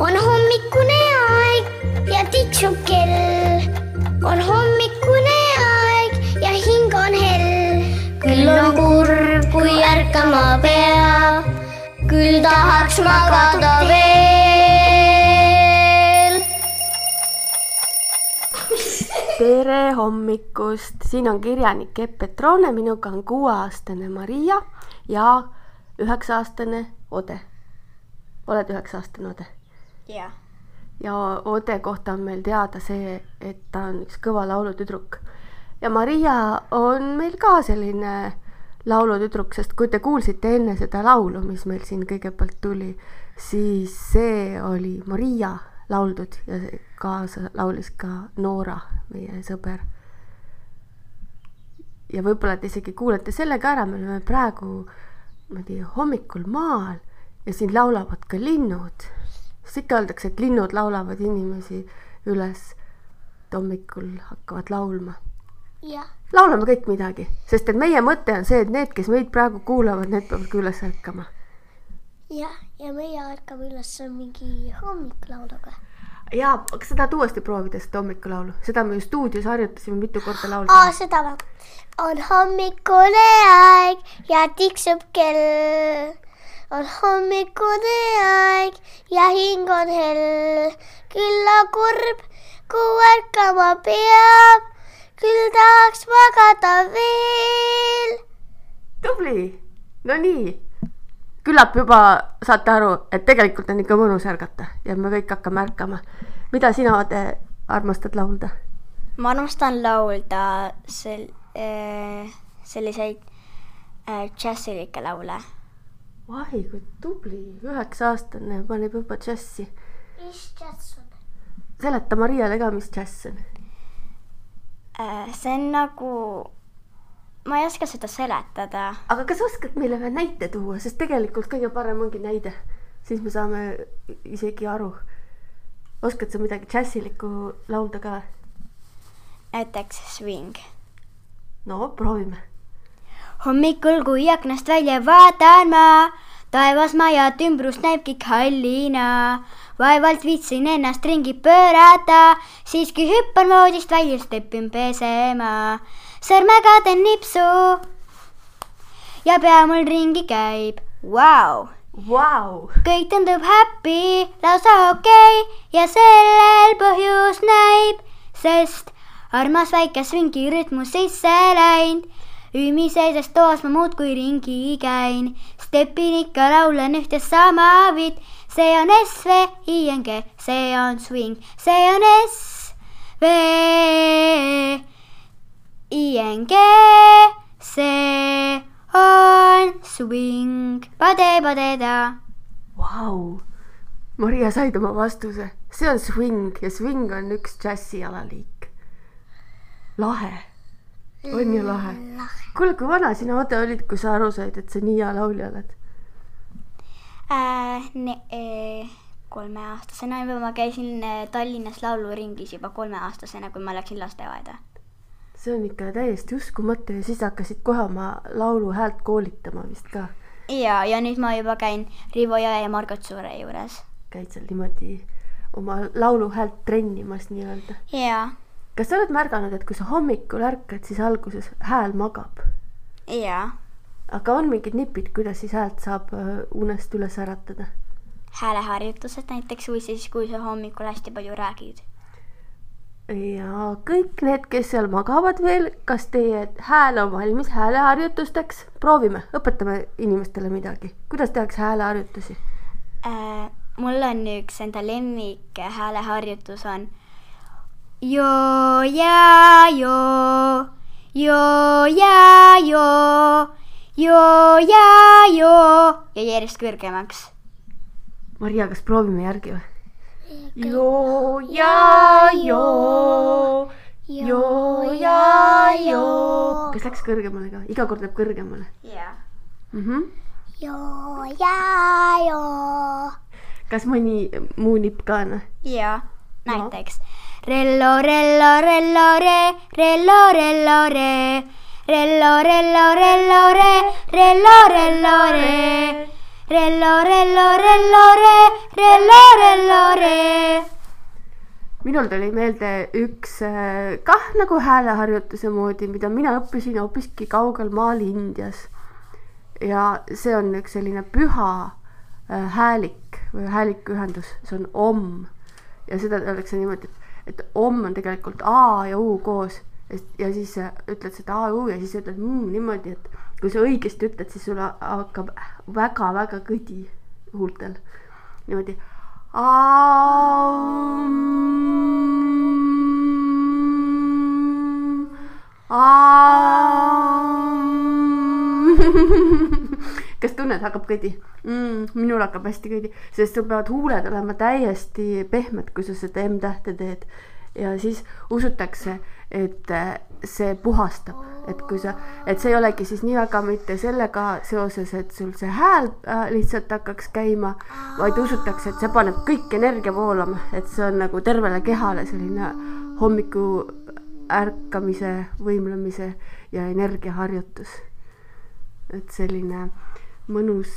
on hommikune aeg ja tiksub kell. on hommikune aeg ja hing on hell. küll on kurb, kui ärkama peab, küll tahaks magada veel. tere hommikust, siin on kirjanik Epp Petrone, minuga on kuueaastane Maria ja üheksa-aastane Ode. oled üheksa-aastane Ode? Jah. ja Ode kohta on meil teada see, et ta on üks kõva laulutüdruk. ja Maria on meil ka selline laulutüdruk, sest kui te kuulsite enne seda laulu, mis meil siin kõigepealt tuli, siis see oli Maria lauldud ja kaasa laulis ka Noora, meie sõber. ja võib-olla te isegi kuulete selle ka ära, me oleme praegu niimoodi hommikul maal ja siin laulavad ka linnud. Sest ikka öeldakse, et linnud laulavad inimesi üles, et hommikul hakkavad laulma. laulame kõik midagi, sest et meie mõte on see, et need, kes meid praegu kuulavad, need peavad ka üles ärkama. jah, ja meie ärkame üles mingi hommiklauluga. jaa, aga sa tahad uuesti proovida seda hommikulaulu, seda me ju stuudios harjutasime mitu korda aa, laulda. seda või? on hommikune aeg ja tiksub kell. On hommikune aeg ja hing on hell. külla kurb, kui ärkama peab, küll tahaks magada veel. tubli, no nii. küllap juba saate aru, et tegelikult on ikka mõnus ärgata ja me kõik hakkame ärkama. mida sina, Ode, armastad laulda? ma armastan laulda sel- äh,, selliseid äh, džässilikke laule. Vai kui tubli, üheksa-aastane paneb juba džässi. mis džäss on? seleta Mariale ka, mis džäss on. Äh, see on nagu, ma ei oska seda seletada. aga kas oskad meile ühe näite tuua, sest tegelikult kõige parem ongi näide, siis me saame isegi aru. oskad sa midagi džässilikku laulda ka? näiteks Swing. no proovime. hommikul, kui aknast välja vaatan ma, taevas majad ümbrust näib kõik hallina. vaevalt viitsin ennast ringi pöörata, siiski hüppan voodist välja, stepin pesema. sõrmega teen nipsu ja pea mul ringi käib, vau. Vau, kõik tundub happy, lausa okei okay, ja sellel põhjus näib, sest armas väike svingi rütmu sisse läinud. Ümiseses toas ma muudkui ringi käin, stepin ikka laulan ühte sama viit, see on S V I N G, see on swing, see on S V I N G, see on swing, pade-padeda vau. Maria said oma vastuse, see on swing ja swing on üks džässi alaliik. lahe, on ju lahe? kuule, kui vana sina, Ode, olid, kui sa aru said, et sa nii hea laulja oled? äh,. Äh, kolmeaastasena juba ma käisin äh, Tallinnas lauluringis juba kolmeaastasena, kui ma läksin lasteaeda. see on ikka täiesti uskumatu ja siis hakkasid kohe oma laulu häält koolitama vist ka. ja, ja nüüd ma juba käin Rivo Jõe ja Margot Suure juures. käid seal niimoodi oma laulu häält trennimas nii-öelda. ja, kas sa oled märganud, et kui sa hommikul ärkad, siis alguses hääl magab, ja aga on mingid nipid, kuidas siis häält saab äh, unest üles äratada? hääleharjutused näiteks või siis, kui sa hommikul hästi palju räägid. ja kõik need, kes seal magavad veel, kas teie hääl on valmis hääleharjutusteks? proovime, õpetame inimestele midagi. kuidas tehakse hääleharjutusi? äh,. mul on üks enda lemmik hääleharjutus on joo ja joo, joo ja joo, joo ja joo ja järjest kõrgemaks. Maria, kas proovime järgi või? joo ja joo, joo ja joo. kas läks kõrgemale ka? iga kord läheb kõrgemale jaa. mm. -hmm. joo ja joo. kas mõni muu nipp ka on? jaa, näiteks rello, rello, rello, re, rello, rello, re, rello, rello, rello, re, rello, rello, re, rello, rello, rello, re, rello, rello, re. minul tuli meelde üks äh, kah nagu hääleharjutuse moodi, mida mina õppisin hoopiski kaugel maal Indias. ja see on üks selline püha äh, häälik või häälikuühendus, see on om ja seda öeldakse niimoodi, et, et om on tegelikult A ja U koos. Ja siis ütled seda A ja U ja siis ütled mm, niimoodi, et kui sa õigesti ütled, siis sul ha- hakkab väga-väga kõdi huultel. Niimoodi. kas tunned, hakkab kõdi mm,? minul hakkab hästi kõdi, sest sul peavad huuled olema täiesti pehmed, kui sa seda M-tähte teed. ja siis usutakse, et äh, see puhastab, et kui sa, et see ei olegi siis nii väga mitte sellega seoses, et sul see hääl äh, lihtsalt hakkaks käima, vaid usutakse, et see paneb kõik energia voolama, et see on nagu tervele kehale selline hommiku ärkamise, võimlemise ja energiaharjutus. et selline mõnus,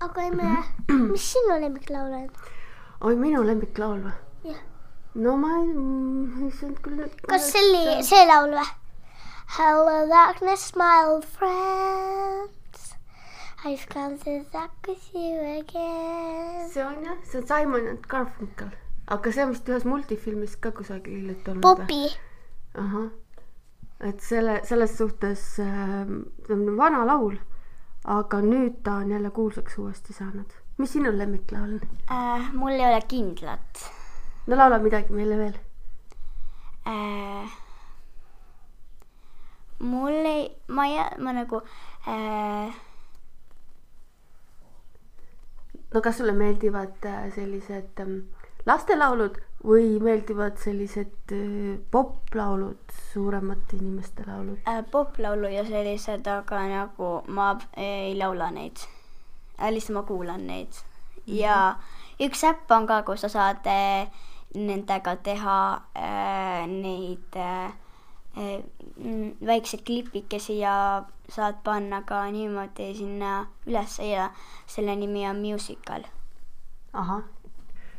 aga emme, mis sinu lemmiklaul on? oi minu lemmiklaul või? jah. no ma ei, ei saanud küll kas see oli see laul või? Hello darkness, my old friends. I've come to talk with you again. see on jah, see on Simon and Garfunkel, aga see on vist ühes multifilmis ka kusagil hiljuti olnud. Popi. ahah, et selle, selles suhtes äh, see on vana laul, aga nüüd ta on jälle kuulsaks uuesti saanud. mis sinu lemmiklaul on? äh,. mul ei ole kindlat no laula midagi meile veel. äh,. mul ei, ma ei, ma nagu äh, no kas sulle meeldivad äh, sellised ähm, lastelaulud või meeldivad sellised äh, poplaulud, suuremate inimeste laulud? äh, poplaulu ja sellised, aga nagu ma ei laula neid äh,. lihtsalt ma kuulan neid ja üks äpp on ka, kus sa saad äh, nendega teha äh, neid äh, äh, mm, väikseid klipikesi ja saad panna ka niimoodi sinna ülesse ja selle nimi on Musical. ahah,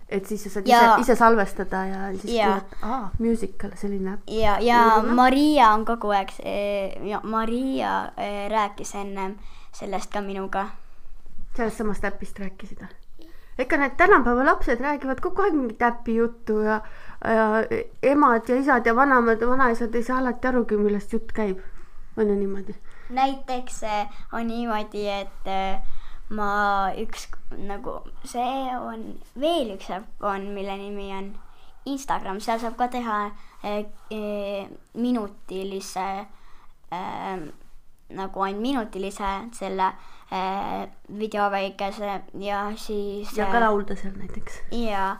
et siis sa saad Ja- ise, ise salvestada ja siis Ja. kuulad, aa, musical, selline ja, ja Mhm. Maria on kogu aeg, ja Maria äh, rääkis ennem sellest ka minuga sellest samast äpist rääkisid või? ega need tänapäeva lapsed räägivad kogu aeg mingit äpi juttu ja, ja emad ja isad ja vanemad ja vanaisad ei saa alati arugi, millest jutt käib. on ju niimoodi? näiteks eh, on niimoodi, et eh, ma üks nagu see on veel üks äpp on, mille nimi on Instagram, seal saab ka teha eh, eh, minutilise eh, nagu ainult minutilise selle eh, video väikese ja siis ja ka laulda seal näiteks. jaa,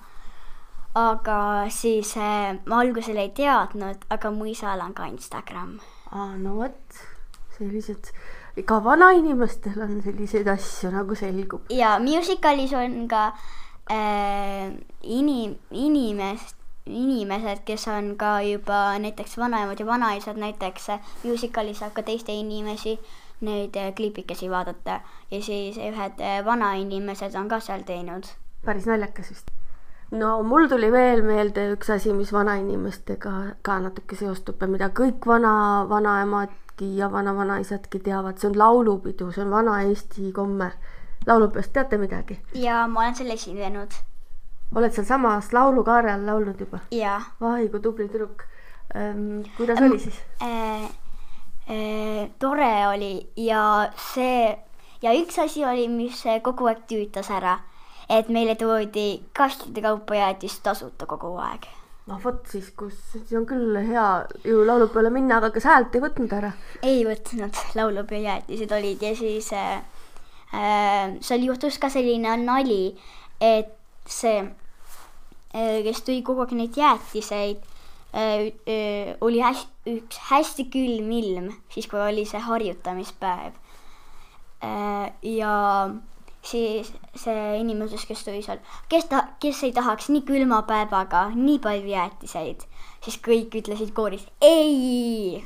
aga siis eh, ma algusel ei teadnud, aga mu isal on ka Instagram. Aa, no vot, sellised, ka vanainimestel on selliseid asju nagu selgub. ja Musicalis on ka äh, inim-, inimest, inimesed, kes on ka juba näiteks vanaemad ja vanaisad, näiteks äh, Musicalis saab ka teiste inimesi neid äh, klipikesi vaadata ja siis ühed äh, vanainimesed on ka seal teinud. päris naljakas vist. no mul tuli veel meelde üks asi, mis vanainimestega ka natuke seostub ja mida kõik vana, vanaemadki ja vana-vanaisadki teavad, see on laulupidu, see on vana Eesti komme. laulupeost teate midagi? ja ma olen selle esinenud oled sealsamas laulukaare all laulnud juba? ja vai kui tubli tüdruk ähm,. kuidas oli siis? äh, äh, tore oli ja see ja üks asi oli, mis kogu aeg tüütas ära, et meile toodi kastide kaupa jäätist tasuta kogu aeg. No vot siis, kus, siis on küll hea ju laulupeole minna, aga kas häält ei võtnud ära? ei võtnud, laulupeo jäätised olid ja siis äh, äh, seal juhtus ka selline nali, et see äh,, kes tõi kogu aeg neid jäätiseid äh,, äh, oli hästi, üks hästi külm ilm, siis kui oli see harjutamispäev äh,. ja siis see inimene, kes tõi seal, kes ta, kes ei tahaks nii külma päevaga nii palju jäätiseid, siis kõik ütlesid kooris ei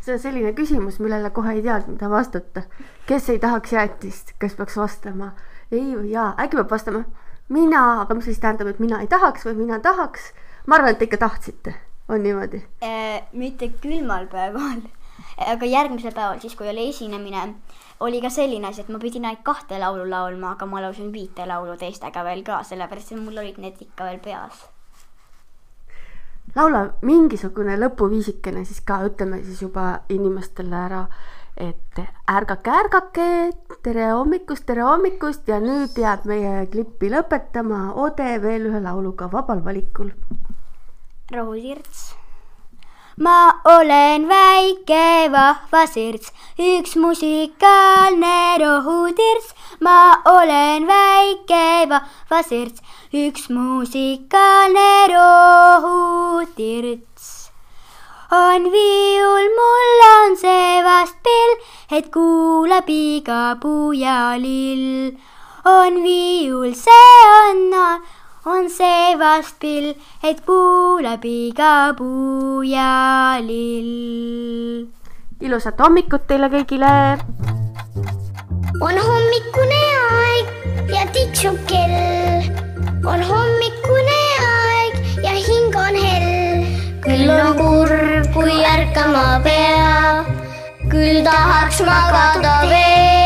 see on selline küsimus, millele kohe ei teadnud, mida vastata. kes ei tahaks jäätist, kes peaks vastama ei või jaa, äkki peab vastama mina, aga mis siis tähendab, et mina ei tahaks või mina tahaks. ma arvan, et te ikka tahtsite, on niimoodi. Äh, mitte külmal päeval, aga järgmisel päeval, siis kui oli esinemine, oli ka selline asi, et ma pidin ainult kahte laulu laulma, aga ma laulsin viite laulu teistega veel ka, sellepärast et mul olid need ikka veel peas. laula mingisugune lõpuviisikene siis ka, ütleme siis juba inimestele ära, et ärgake, ärgake, tere hommikust, tere hommikust ja nüüd jääb meie klippi lõpetama Ode veel ühe lauluga vabal valikul. rohutirts. Ma olen väike vahva sirts, üks musikaalne rohutirts. ma olen väike vahva sirts, üks musikaalne rohutirts. on viiul, mul on see vast pill, et kuulab iga puu ja lill. on viiul, see on, on see vast pill, et kuulab iga puu ja lill. ilusat hommikut teile kõigile on hommikune aeg ja tiksub kell. on hommikune aeg ja hing on hell. küll on kurb, kui ärkama peab, küll tahaks magada veel.